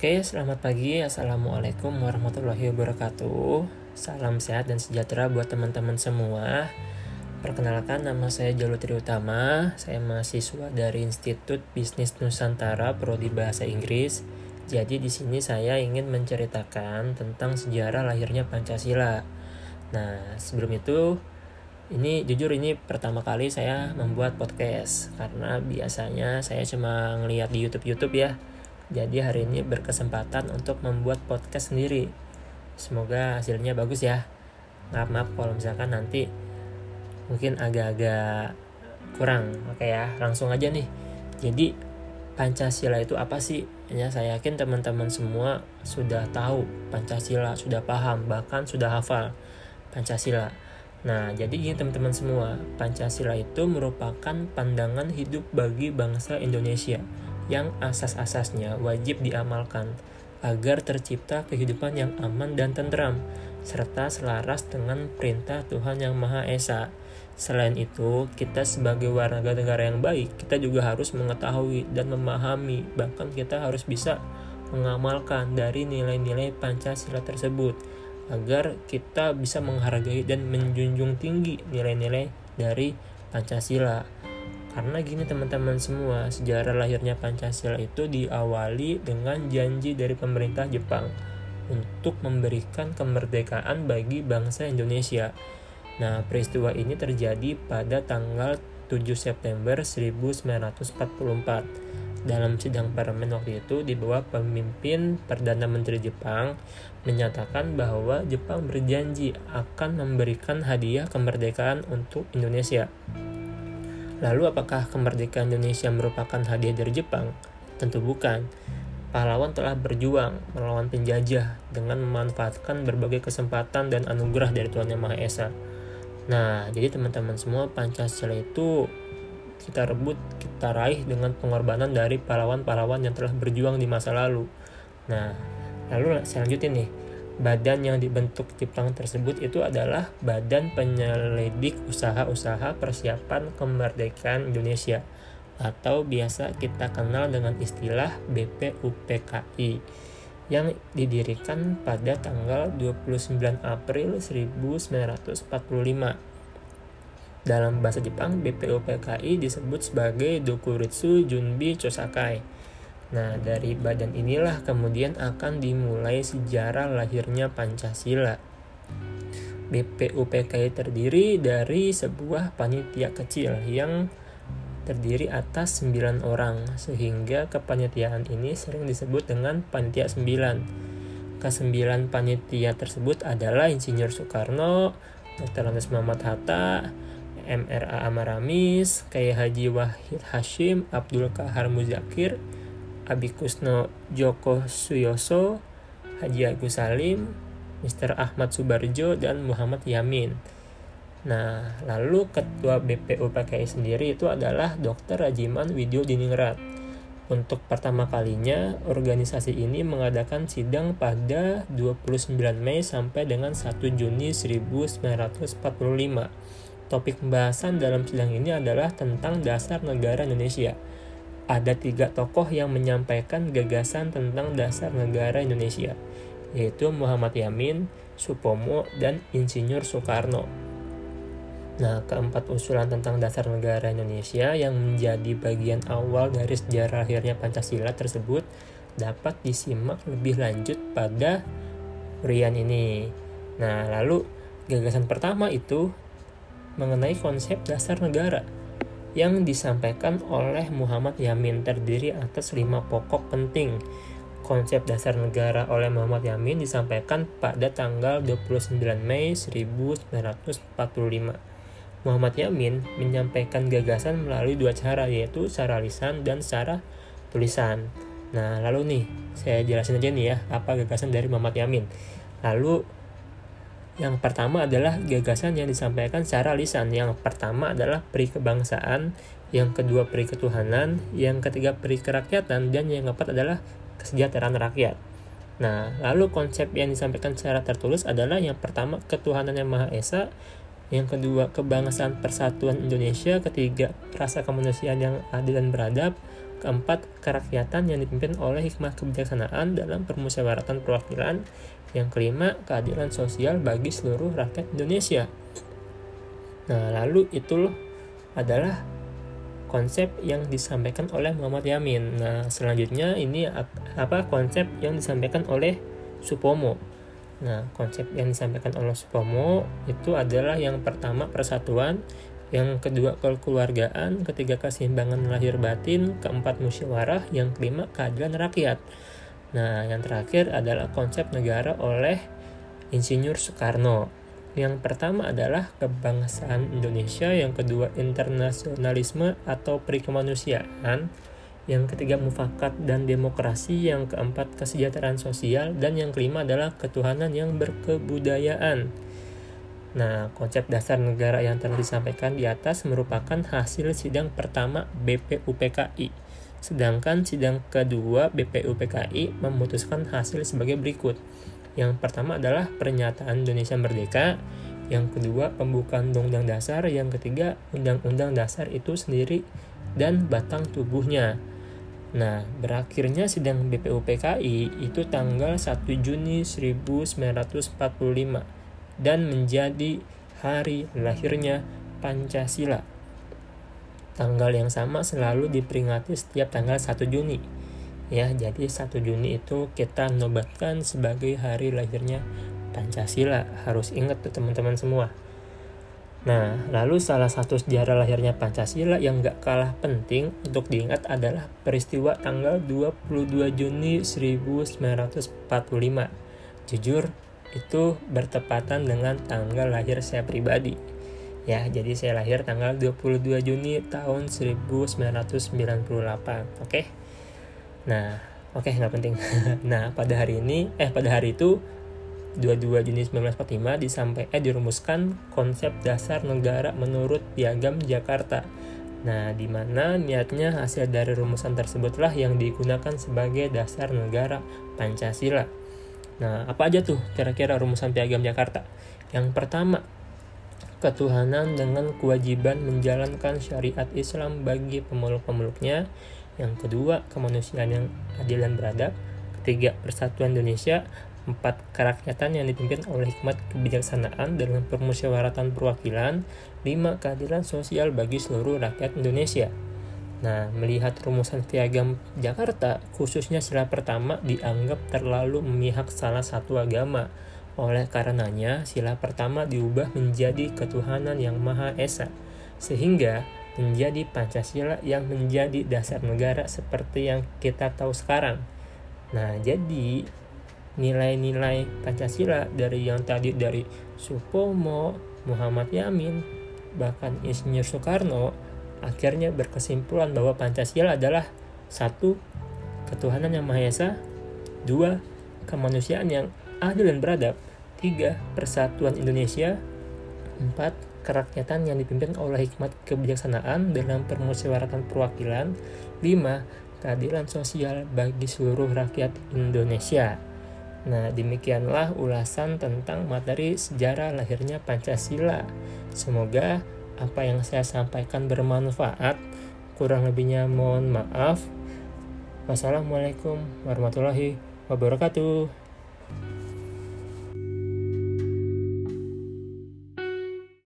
Oke, selamat pagi. Assalamualaikum warahmatullahi wabarakatuh. Salam sehat dan sejahtera buat teman-teman semua. Perkenalkan, nama saya Jalu Triutama. Saya mahasiswa dari Institut Bisnis Nusantara Prodi Bahasa Inggris. Jadi di sini saya ingin menceritakan tentang sejarah lahirnya Pancasila. Nah, sebelum itu ini jujur ini pertama kali saya membuat podcast karena biasanya saya cuma ngeliat di YouTube-YouTube ya jadi hari ini berkesempatan untuk membuat podcast sendiri. Semoga hasilnya bagus ya. Maaf maaf kalau misalkan nanti mungkin agak-agak kurang. Oke ya, langsung aja nih. Jadi Pancasila itu apa sih? Ya, saya yakin teman-teman semua sudah tahu Pancasila, sudah paham, bahkan sudah hafal Pancasila. Nah, jadi gini teman-teman semua, Pancasila itu merupakan pandangan hidup bagi bangsa Indonesia yang asas-asasnya wajib diamalkan agar tercipta kehidupan yang aman dan tentram serta selaras dengan perintah Tuhan Yang Maha Esa. Selain itu, kita sebagai warga negara yang baik, kita juga harus mengetahui dan memahami, bahkan kita harus bisa mengamalkan dari nilai-nilai Pancasila tersebut agar kita bisa menghargai dan menjunjung tinggi nilai-nilai dari Pancasila. Karena gini teman-teman semua, sejarah lahirnya Pancasila itu diawali dengan janji dari pemerintah Jepang untuk memberikan kemerdekaan bagi bangsa Indonesia. Nah, peristiwa ini terjadi pada tanggal 7 September 1944. Dalam sidang parlemen waktu itu di bawah pemimpin Perdana Menteri Jepang menyatakan bahwa Jepang berjanji akan memberikan hadiah kemerdekaan untuk Indonesia. Lalu apakah kemerdekaan Indonesia merupakan hadiah dari Jepang? Tentu bukan. Pahlawan telah berjuang melawan penjajah dengan memanfaatkan berbagai kesempatan dan anugerah dari Tuhan Yang Maha Esa. Nah, jadi teman-teman semua Pancasila itu kita rebut, kita raih dengan pengorbanan dari pahlawan-pahlawan yang telah berjuang di masa lalu. Nah, lalu saya lanjutin nih badan yang dibentuk Jepang tersebut itu adalah Badan Penyelidik Usaha-Usaha Persiapan Kemerdekaan Indonesia atau biasa kita kenal dengan istilah BPUPKI yang didirikan pada tanggal 29 April 1945. Dalam bahasa Jepang, BPUPKI disebut sebagai Dokuritsu Junbi Chosakai Nah, dari badan inilah kemudian akan dimulai sejarah lahirnya Pancasila. BPUPKI terdiri dari sebuah panitia kecil yang terdiri atas 9 orang, sehingga kepanitiaan ini sering disebut dengan panitia 9. Kesembilan panitia tersebut adalah Insinyur Soekarno, Dr. Andes Muhammad Hatta, MRA Amaramis, Kiai Haji Wahid Hashim, Abdul Kahar Muzakir, Abi Kusno Joko Suyoso, Haji Agus Salim, Mr. Ahmad Subarjo, dan Muhammad Yamin. Nah, lalu ketua BPUPKI sendiri itu adalah Dr. Rajiman Widyo Diningrat. Untuk pertama kalinya, organisasi ini mengadakan sidang pada 29 Mei sampai dengan 1 Juni 1945. Topik pembahasan dalam sidang ini adalah tentang dasar negara Indonesia ada tiga tokoh yang menyampaikan gagasan tentang dasar negara Indonesia, yaitu Muhammad Yamin, Supomo, dan Insinyur Soekarno. Nah, keempat usulan tentang dasar negara Indonesia yang menjadi bagian awal dari sejarah akhirnya Pancasila tersebut dapat disimak lebih lanjut pada urian ini. Nah, lalu gagasan pertama itu mengenai konsep dasar negara yang disampaikan oleh Muhammad Yamin terdiri atas lima pokok penting. Konsep dasar negara oleh Muhammad Yamin disampaikan pada tanggal 29 Mei 1945. Muhammad Yamin menyampaikan gagasan melalui dua cara yaitu secara lisan dan secara tulisan. Nah, lalu nih saya jelasin aja nih ya apa gagasan dari Muhammad Yamin. Lalu yang pertama adalah gagasan yang disampaikan secara lisan. Yang pertama adalah peri kebangsaan, yang kedua peri ketuhanan, yang ketiga peri kerakyatan, dan yang keempat adalah kesejahteraan rakyat. Nah, lalu konsep yang disampaikan secara tertulis adalah yang pertama ketuhanan yang Maha Esa, yang kedua kebangsaan persatuan Indonesia, ketiga rasa kemanusiaan yang adil dan beradab, Keempat, kerakyatan yang dipimpin oleh hikmah kebijaksanaan dalam permusyawaratan perwakilan. Yang kelima, keadilan sosial bagi seluruh rakyat Indonesia. Nah, lalu itu adalah konsep yang disampaikan oleh Muhammad Yamin. Nah, selanjutnya ini apa konsep yang disampaikan oleh Supomo. Nah, konsep yang disampaikan oleh Supomo itu adalah yang pertama persatuan, yang kedua kekeluargaan, ketiga keseimbangan lahir batin, keempat musyawarah, yang kelima keadilan rakyat. Nah, yang terakhir adalah konsep negara oleh Insinyur Soekarno. Yang pertama adalah kebangsaan Indonesia, yang kedua internasionalisme atau perikemanusiaan, yang ketiga mufakat dan demokrasi, yang keempat kesejahteraan sosial, dan yang kelima adalah ketuhanan yang berkebudayaan. Nah, konsep dasar negara yang telah disampaikan di atas merupakan hasil sidang pertama BPUPKI. Sedangkan sidang kedua BPUPKI memutuskan hasil sebagai berikut. Yang pertama adalah pernyataan Indonesia Merdeka, yang kedua pembukaan Undang-Undang Dasar, yang ketiga Undang-Undang Dasar itu sendiri dan batang tubuhnya. Nah, berakhirnya sidang BPUPKI itu tanggal 1 Juni 1945 dan menjadi hari lahirnya Pancasila. Tanggal yang sama selalu diperingati setiap tanggal 1 Juni. Ya, jadi 1 Juni itu kita nobatkan sebagai hari lahirnya Pancasila. Harus ingat tuh teman-teman semua. Nah, lalu salah satu sejarah lahirnya Pancasila yang gak kalah penting untuk diingat adalah peristiwa tanggal 22 Juni 1945. Jujur, itu bertepatan dengan tanggal lahir saya pribadi. Ya, jadi saya lahir tanggal 22 Juni tahun 1998. Oke. Nah, oke okay, nggak penting. nah, pada hari ini eh pada hari itu 22 Juni 1945 disampai eh dirumuskan konsep dasar negara menurut Piagam Jakarta. Nah, di mana niatnya hasil dari rumusan tersebutlah yang digunakan sebagai dasar negara Pancasila. Nah, apa aja tuh kira-kira rumusan piagam Jakarta? Yang pertama, ketuhanan dengan kewajiban menjalankan syariat Islam bagi pemeluk-pemeluknya. Yang kedua, kemanusiaan yang adil dan beradab. Ketiga, persatuan Indonesia. Empat, kerakyatan yang dipimpin oleh hikmat kebijaksanaan dalam permusyawaratan perwakilan. Lima, keadilan sosial bagi seluruh rakyat Indonesia. Nah, melihat rumusan piagam Jakarta, khususnya sila pertama dianggap terlalu memihak salah satu agama. Oleh karenanya, sila pertama diubah menjadi ketuhanan yang Maha Esa, sehingga menjadi Pancasila yang menjadi dasar negara seperti yang kita tahu sekarang. Nah, jadi nilai-nilai Pancasila dari yang tadi dari Supomo, Muhammad Yamin, bahkan Insinyur Soekarno akhirnya berkesimpulan bahwa Pancasila adalah satu ketuhanan yang Maha Esa, dua kemanusiaan yang adil dan beradab, tiga persatuan Indonesia, empat kerakyatan yang dipimpin oleh hikmat kebijaksanaan dalam permusyawaratan perwakilan, lima keadilan sosial bagi seluruh rakyat Indonesia. Nah, demikianlah ulasan tentang materi sejarah lahirnya Pancasila. Semoga apa yang saya sampaikan bermanfaat. Kurang lebihnya mohon maaf. Wassalamualaikum warahmatullahi wabarakatuh.